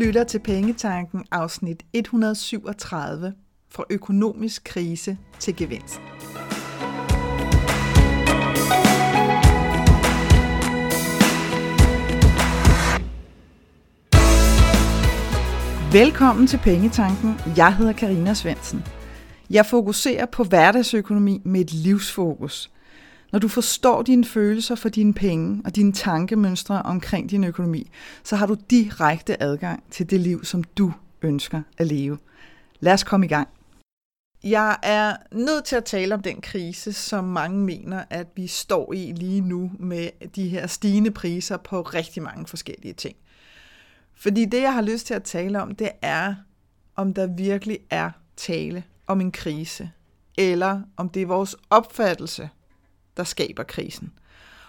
lytter til Pengetanken afsnit 137 fra økonomisk krise til gevinst. Velkommen til Pengetanken. Jeg hedder Karina Svensen. Jeg fokuserer på hverdagsøkonomi med et livsfokus. Når du forstår dine følelser for dine penge og dine tankemønstre omkring din økonomi, så har du direkte adgang til det liv, som du ønsker at leve. Lad os komme i gang. Jeg er nødt til at tale om den krise, som mange mener, at vi står i lige nu med de her stigende priser på rigtig mange forskellige ting. Fordi det, jeg har lyst til at tale om, det er, om der virkelig er tale om en krise, eller om det er vores opfattelse, der skaber krisen.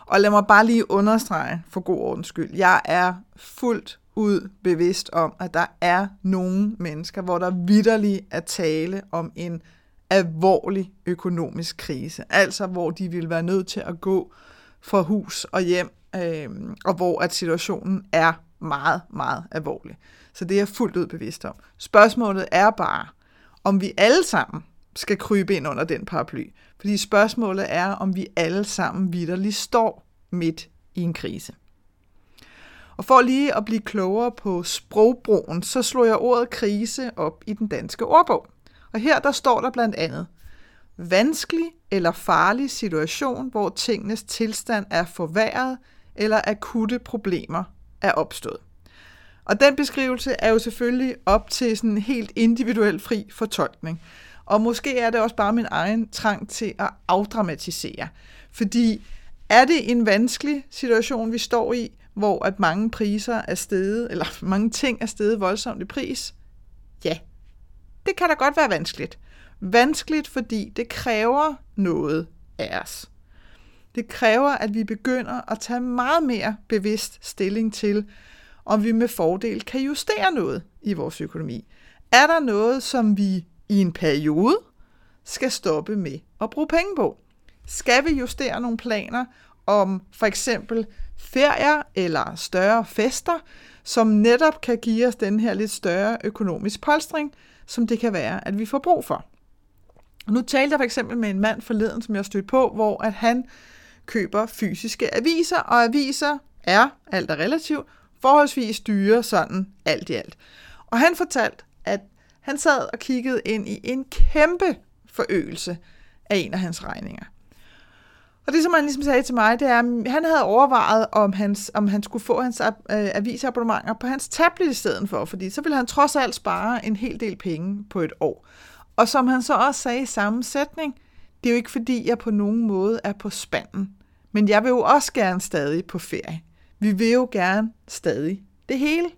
Og lad mig bare lige understrege for god ordens skyld. Jeg er fuldt ud bevidst om, at der er nogle mennesker, hvor der vidderligt er tale om en alvorlig økonomisk krise. Altså hvor de vil være nødt til at gå fra hus og hjem, øh, og hvor at situationen er meget, meget alvorlig. Så det er jeg fuldt ud bevidst om. Spørgsmålet er bare, om vi alle sammen skal krybe ind under den paraply. Fordi spørgsmålet er, om vi alle sammen vidderligt står midt i en krise. Og for lige at blive klogere på sprogbrugen, så slog jeg ordet krise op i den danske ordbog. Og her der står der blandt andet, vanskelig eller farlig situation, hvor tingenes tilstand er forværret eller akutte problemer er opstået. Og den beskrivelse er jo selvfølgelig op til sådan en helt individuel fri fortolkning. Og måske er det også bare min egen trang til at afdramatisere. Fordi er det en vanskelig situation, vi står i, hvor at mange priser er steget, eller mange ting er steget voldsomt i pris? Ja, det kan da godt være vanskeligt. Vanskeligt, fordi det kræver noget af os. Det kræver, at vi begynder at tage meget mere bevidst stilling til, om vi med fordel kan justere noget i vores økonomi. Er der noget, som vi i en periode skal stoppe med at bruge penge på? Skal vi justere nogle planer om for eksempel ferier eller større fester, som netop kan give os den her lidt større økonomisk polstring, som det kan være, at vi får brug for. Nu talte jeg for eksempel med en mand forleden, som jeg stødte på, hvor at han køber fysiske aviser, og aviser er, alt er relativt, forholdsvis dyre sådan alt i alt. Og han fortalte, at han sad og kiggede ind i en kæmpe forøgelse af en af hans regninger. Og det, som han ligesom sagde til mig, det er, at han havde overvejet, om, hans, om han skulle få hans øh, avisabonnementer på hans tablet i stedet for, fordi så ville han trods alt spare en hel del penge på et år. Og som han så også sagde i samme sætning, det er jo ikke fordi, jeg på nogen måde er på spanden, men jeg vil jo også gerne stadig på ferie. Vi vil jo gerne stadig det hele.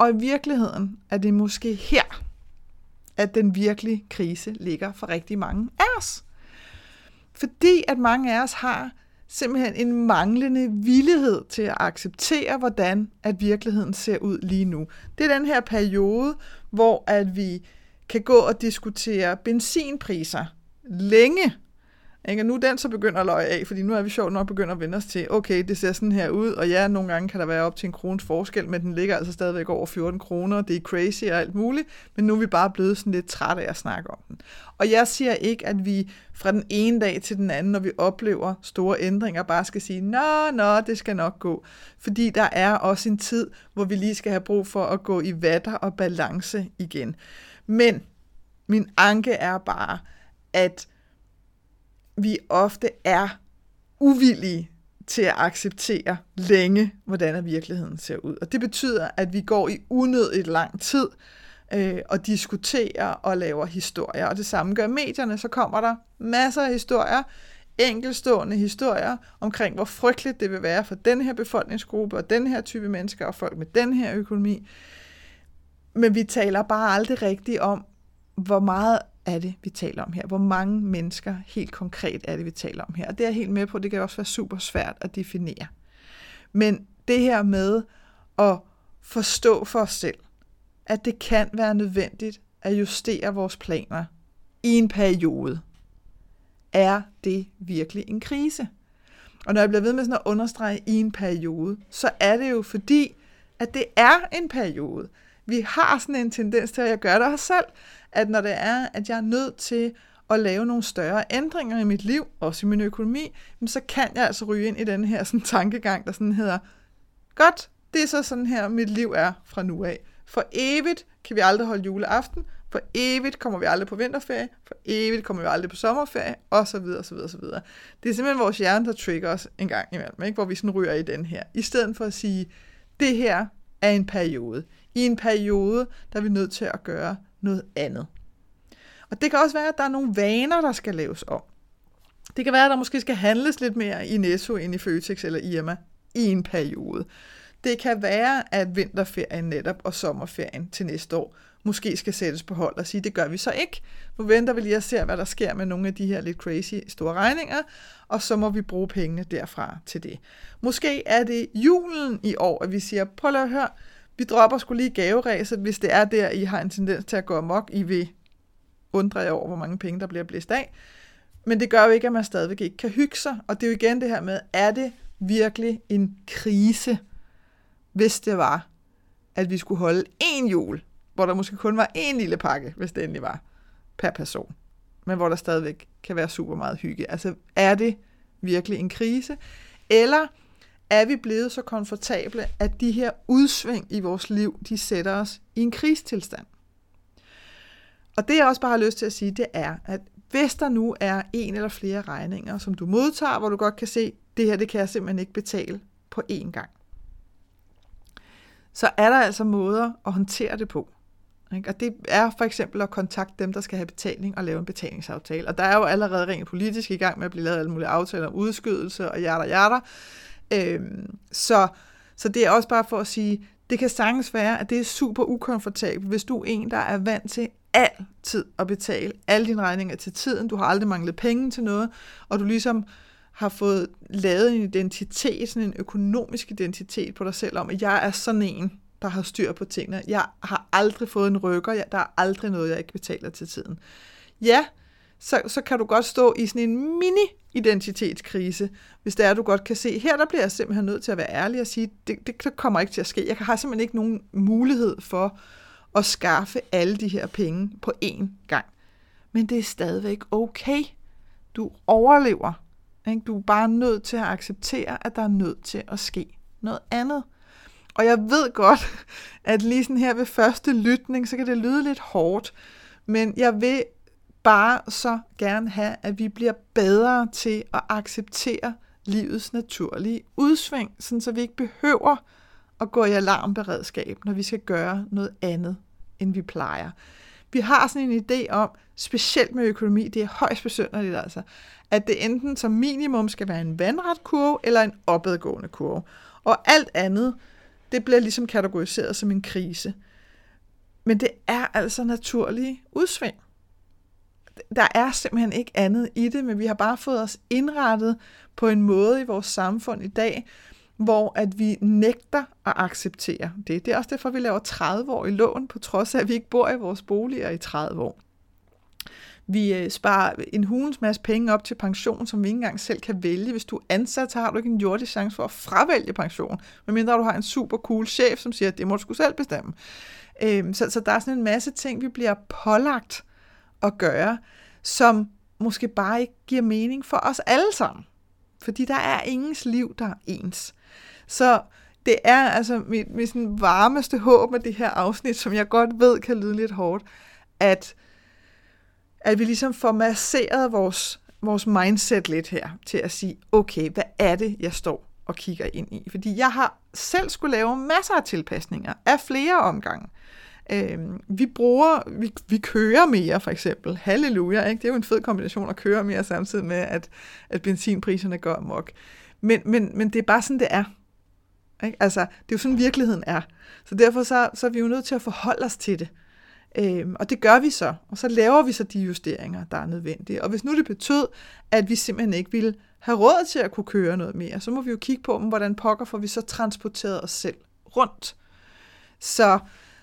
Og i virkeligheden er det måske her, at den virkelige krise ligger for rigtig mange af os. Fordi at mange af os har simpelthen en manglende villighed til at acceptere, hvordan at virkeligheden ser ud lige nu. Det er den her periode, hvor at vi kan gå og diskutere benzinpriser længe, ikke? Og nu er den så begynder at løje af, fordi nu er vi sjovt nok begyndt at vende os til, okay, det ser sådan her ud, og ja, nogle gange kan der være op til en krones forskel, men den ligger altså stadigvæk over 14 kroner, det er crazy og alt muligt, men nu er vi bare blevet sådan lidt trætte af at snakke om den. Og jeg siger ikke, at vi fra den ene dag til den anden, når vi oplever store ændringer, bare skal sige, nå, nå, det skal nok gå. Fordi der er også en tid, hvor vi lige skal have brug for at gå i vatter og balance igen. Men min anke er bare, at vi ofte er uvillige til at acceptere længe, hvordan virkeligheden ser ud. Og det betyder, at vi går i unødigt lang tid øh, og diskuterer og laver historier. Og det samme gør medierne. Så kommer der masser af historier, enkelstående historier omkring, hvor frygteligt det vil være for den her befolkningsgruppe og den her type mennesker og folk med den her økonomi. Men vi taler bare aldrig rigtigt om, hvor meget er det, vi taler om her? Hvor mange mennesker helt konkret er det, vi taler om her? Og det er jeg helt med på, det kan også være super svært at definere. Men det her med at forstå for os selv, at det kan være nødvendigt at justere vores planer i en periode, er det virkelig en krise? Og når jeg bliver ved med sådan at understrege i en periode, så er det jo fordi, at det er en periode. Vi har sådan en tendens til, at jeg gør det også selv, at når det er, at jeg er nødt til at lave nogle større ændringer i mit liv, også i min økonomi, så kan jeg altså ryge ind i den her sådan, tankegang, der sådan hedder, godt, det er så sådan her, mit liv er fra nu af. For evigt kan vi aldrig holde juleaften, for evigt kommer vi aldrig på vinterferie, for evigt kommer vi aldrig på sommerferie, og så videre, så videre, så videre. Det er simpelthen vores hjerne, der trigger os en gang imellem, ikke? hvor vi sådan ryger i den her. I stedet for at sige, det her er en periode. I en periode, der er vi nødt til at gøre noget andet. Og det kan også være, at der er nogle vaner, der skal laves om. Det kan være, at der måske skal handles lidt mere i Netto end i Føtex eller Irma i en periode. Det kan være, at vinterferien netop og sommerferien til næste år måske skal sættes på hold og sige, det gør vi så ikke. Nu venter vi lige og ser, hvad der sker med nogle af de her lidt crazy store regninger, og så må vi bruge pengene derfra til det. Måske er det julen i år, at vi siger, prøv at høre, vi dropper skulle lige gaveræset, hvis det er der, I har en tendens til at gå amok, I vil undre jer over, hvor mange penge, der bliver blæst af. Men det gør jo ikke, at man stadigvæk ikke kan hygge sig. Og det er jo igen det her med, er det virkelig en krise, hvis det var, at vi skulle holde én jul, hvor der måske kun var én lille pakke, hvis det endelig var, per person. Men hvor der stadigvæk kan være super meget hygge. Altså, er det virkelig en krise? Eller er vi blevet så komfortable, at de her udsving i vores liv, de sætter os i en krigstilstand? Og det jeg også bare har lyst til at sige, det er, at hvis der nu er en eller flere regninger, som du modtager, hvor du godt kan se, det her det kan jeg simpelthen ikke betale på én gang, så er der altså måder at håndtere det på. Og det er for eksempel at kontakte dem, der skal have betaling og lave en betalingsaftale. Og der er jo allerede rent politisk i gang med at blive lavet alle mulige aftaler om udskydelse og hjerter hjerter. Øhm, så, så det er også bare for at sige, det kan sagtens være, at det er super ukomfortabelt, hvis du er en, der er vant til altid at betale alle dine regninger til tiden. Du har aldrig manglet penge til noget, og du ligesom har fået lavet en identitet, sådan en økonomisk identitet på dig selv om, at jeg er sådan en, der har styr på tingene. Jeg har aldrig fået en rykker, der er aldrig noget, jeg ikke betaler til tiden. Ja, så, så kan du godt stå i sådan en mini-identitetskrise, hvis det er, du godt kan se, her der bliver jeg simpelthen nødt til at være ærlig og sige, det, det, det kommer ikke til at ske. Jeg har simpelthen ikke nogen mulighed for at skaffe alle de her penge på én gang. Men det er stadigvæk okay. Du overlever. Ikke? Du er bare nødt til at acceptere, at der er nødt til at ske noget andet. Og jeg ved godt, at lige sådan her ved første lytning, så kan det lyde lidt hårdt, men jeg vil bare så gerne have, at vi bliver bedre til at acceptere livets naturlige udsving, sådan så vi ikke behøver at gå i alarmberedskab, når vi skal gøre noget andet, end vi plejer. Vi har sådan en idé om, specielt med økonomi, det er højst besynderligt altså, at det enten som minimum skal være en vandret kurve eller en opadgående kurve. Og alt andet, det bliver ligesom kategoriseret som en krise. Men det er altså naturlige udsving. Der er simpelthen ikke andet i det, men vi har bare fået os indrettet på en måde i vores samfund i dag, hvor at vi nægter at acceptere det. Det er også derfor, vi laver 30 år i lån, på trods af, at vi ikke bor i vores boliger i 30 år. Vi øh, sparer en hulens masse penge op til pension, som vi ikke engang selv kan vælge. Hvis du er ansat, så har du ikke en jordisk chance for at fravælge pension, medmindre du har en super cool chef, som siger, at det må du selv bestemme. Øhm, så, så der er sådan en masse ting, vi bliver pålagt at gøre, som måske bare ikke giver mening for os alle sammen. Fordi der er ingens liv, der er ens. Så det er altså mit, mit sådan varmeste håb med det her afsnit, som jeg godt ved kan lyde lidt hårdt, at at vi ligesom får masseret vores, vores mindset lidt her til at sige, okay, hvad er det, jeg står og kigger ind i? Fordi jeg har selv skulle lave masser af tilpasninger af flere omgange. Øh, vi bruger, vi, vi kører mere for eksempel. Halleluja, ikke? det er jo en fed kombination at køre mere samtidig med, at, at benzinpriserne går amok. Men, men, men det er bare sådan, det er. Ikke? Altså, det er jo sådan, virkeligheden er. Så derfor så, så er vi jo nødt til at forholde os til det. Øhm, og det gør vi så, og så laver vi så de justeringer, der er nødvendige. Og hvis nu det betød, at vi simpelthen ikke ville have råd til at kunne køre noget mere, så må vi jo kigge på, hvordan pokker får vi så transporteret os selv rundt. Så,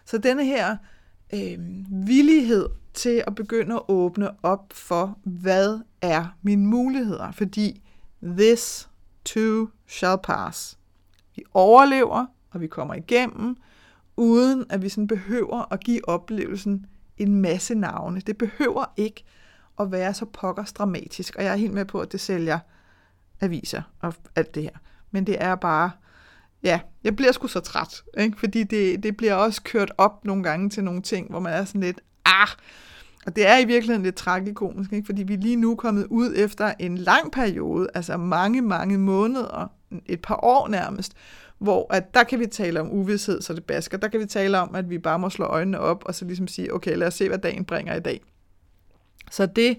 så denne her øh, villighed til at begynde at åbne op for, hvad er mine muligheder? Fordi this too shall pass. Vi overlever, og vi kommer igennem, uden at vi sådan behøver at give oplevelsen en masse navne. Det behøver ikke at være så pokkers dramatisk, og jeg er helt med på, at det sælger aviser og alt det her. Men det er bare, ja, jeg bliver sgu så træt, ikke? fordi det, det bliver også kørt op nogle gange til nogle ting, hvor man er sådan lidt, ah, og det er i virkeligheden lidt tragikomisk, ikke? fordi vi er lige nu kommet ud efter en lang periode, altså mange, mange måneder, et par år nærmest, hvor at der kan vi tale om uvidshed, så det basker. Der kan vi tale om, at vi bare må slå øjnene op, og så ligesom sige, okay, lad os se, hvad dagen bringer i dag. Så det,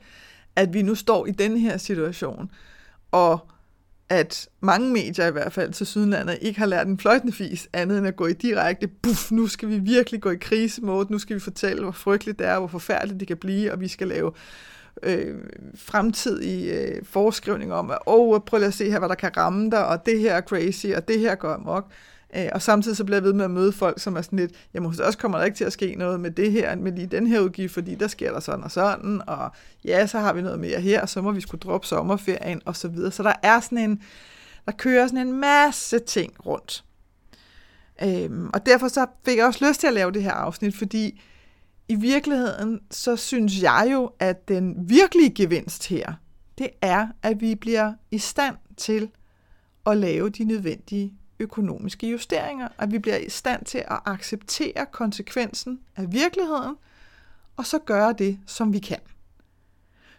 at vi nu står i den her situation, og at mange medier i hvert fald til Sydlandet ikke har lært en fløjtende fis andet end at gå i direkte, buff, nu skal vi virkelig gå i krisemode, nu skal vi fortælle, hvor frygteligt det er, hvor forfærdeligt det kan blive, og vi skal lave øh, fremtidige øh, forskrivninger om, at oh, prøv lige at se her, hvad der kan ramme dig, og det her er crazy, og det her går amok. Øh, Øh, og samtidig så bliver jeg ved med at møde folk, som er sådan lidt, jamen hos os kommer der ikke til at ske noget med det her, med lige den her udgift, fordi der sker der sådan og sådan, og ja, så har vi noget mere her, og så må vi skulle droppe sommerferien, og så videre. Så der er sådan en, der kører sådan en masse ting rundt. Øhm, og derfor så fik jeg også lyst til at lave det her afsnit, fordi i virkeligheden, så synes jeg jo, at den virkelige gevinst her, det er, at vi bliver i stand til at lave de nødvendige økonomiske justeringer, at vi bliver i stand til at acceptere konsekvensen af virkeligheden, og så gøre det, som vi kan.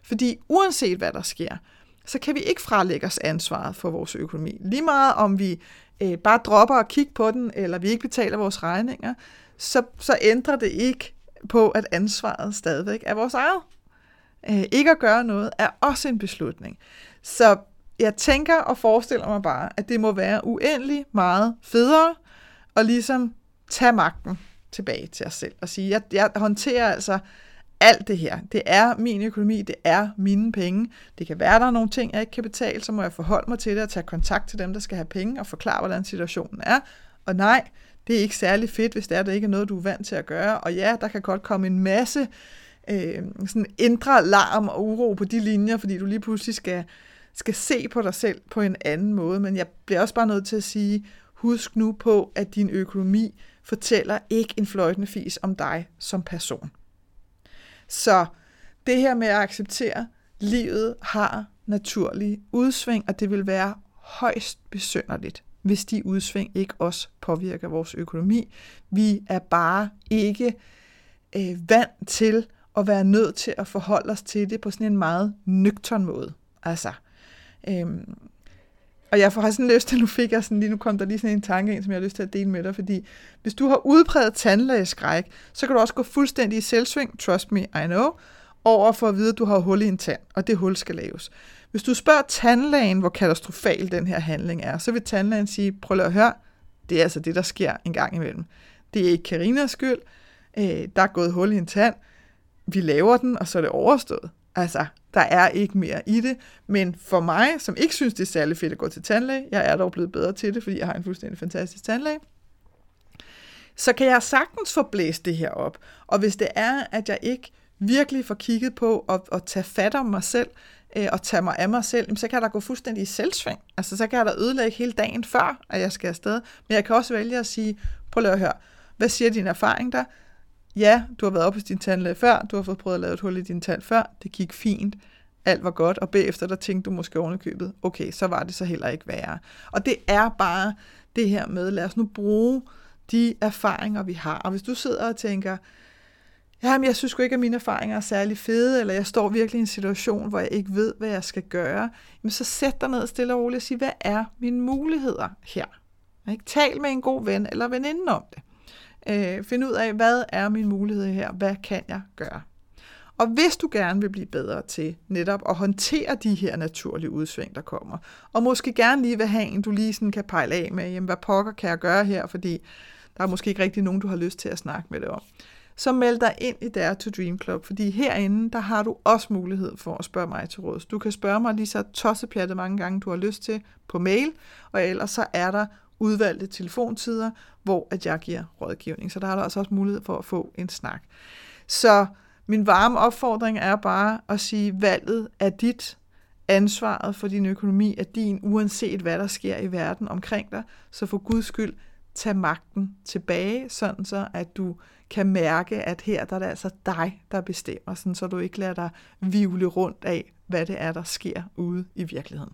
Fordi uanset hvad der sker, så kan vi ikke frelægge os ansvaret for vores økonomi. Lige meget om vi øh, bare dropper at kigge på den, eller vi ikke betaler vores regninger, så, så ændrer det ikke på, at ansvaret stadigvæk er vores eget. Øh, ikke at gøre noget er også en beslutning. Så jeg tænker og forestiller mig bare, at det må være uendelig meget federe at ligesom tage magten tilbage til os selv og sige, jeg, jeg håndterer altså alt det her. Det er min økonomi, det er mine penge. Det kan være, der er nogle ting, jeg ikke kan betale, så må jeg forholde mig til det og tage kontakt til dem, der skal have penge og forklare, hvordan situationen er. Og nej, det er ikke særlig fedt, hvis det er, der ikke er noget, du er vant til at gøre. Og ja, der kan godt komme en masse øh, sådan indre larm og uro på de linjer, fordi du lige pludselig skal, skal se på dig selv på en anden måde. Men jeg bliver også bare nødt til at sige, husk nu på, at din økonomi fortæller ikke en fløjtende fis om dig som person. Så det her med at acceptere, livet har naturlige udsving, og det vil være højst besynderligt, hvis de udsving ikke også påvirker vores økonomi. Vi er bare ikke øh, vant til at være nødt til at forholde os til det på sådan en meget nøgtern måde. Altså, øhm, og jeg får sådan lyst til, nu fik jeg sådan lige, nu kom der lige sådan en tanke ind, som jeg har lyst til at dele med dig, fordi hvis du har udpræget tandlægeskræk, så kan du også gå fuldstændig i selvsving, trust me, I know, over for at vide, at du har hul i en tand, og det hul skal laves. Hvis du spørger tandlægen, hvor katastrofal den her handling er, så vil tandlægen sige, prøv lige at høre, det er altså det, der sker en gang imellem. Det er ikke Karinas skyld, øh, der er gået hul i en tand, vi laver den, og så er det overstået. Altså, der er ikke mere i det. Men for mig, som ikke synes, det er særlig fedt at gå til tandlæge, jeg er dog blevet bedre til det, fordi jeg har en fuldstændig fantastisk tandlæge, så kan jeg sagtens få blæst det her op. Og hvis det er, at jeg ikke virkelig får kigget på at, at tage fat om mig selv, øh, og tage mig af mig selv, så kan der gå fuldstændig i selvsving. Altså, så kan jeg da ødelægge hele dagen før, at jeg skal afsted. Men jeg kan også vælge at sige, prøv lige at høre, hvad siger din erfaring der? Ja, du har været op hos din tandlæge før, du har fået prøvet at lave et hul i din tand før, det gik fint, alt var godt, og bagefter der tænkte du måske ovenikøbet, okay, så var det så heller ikke værre. Og det er bare det her med, lad os nu bruge de erfaringer, vi har. Og hvis du sidder og tænker, jamen jeg synes ikke, at mine erfaringer er særlig fede, eller jeg står virkelig i en situation, hvor jeg ikke ved, hvad jeg skal gøre, jamen så sæt dig ned stille og roligt og sig, hvad er mine muligheder her? Ikke? Tal med en god ven eller veninde om det. Øh, finde ud af, hvad er min mulighed her? Hvad kan jeg gøre? Og hvis du gerne vil blive bedre til netop at håndtere de her naturlige udsving, der kommer, og måske gerne lige vil have en, du lige sådan kan pejle af med, jamen hvad pokker kan jeg gøre her, fordi der er måske ikke rigtig nogen, du har lyst til at snakke med det om, så meld dig ind i Dare to Dream Club, fordi herinde, der har du også mulighed for at spørge mig til råds. Du kan spørge mig lige så tossepjattet mange gange, du har lyst til på mail, og ellers så er der udvalgte telefontider, hvor at jeg giver rådgivning. Så der er der altså også mulighed for at få en snak. Så min varme opfordring er bare at sige, valget er dit, ansvaret for din økonomi er din, uanset hvad der sker i verden omkring dig. Så for guds skyld, tag magten tilbage, sådan så at du kan mærke, at her der er det altså dig, der bestemmer, sådan så du ikke lader dig vivle rundt af, hvad det er, der sker ude i virkeligheden.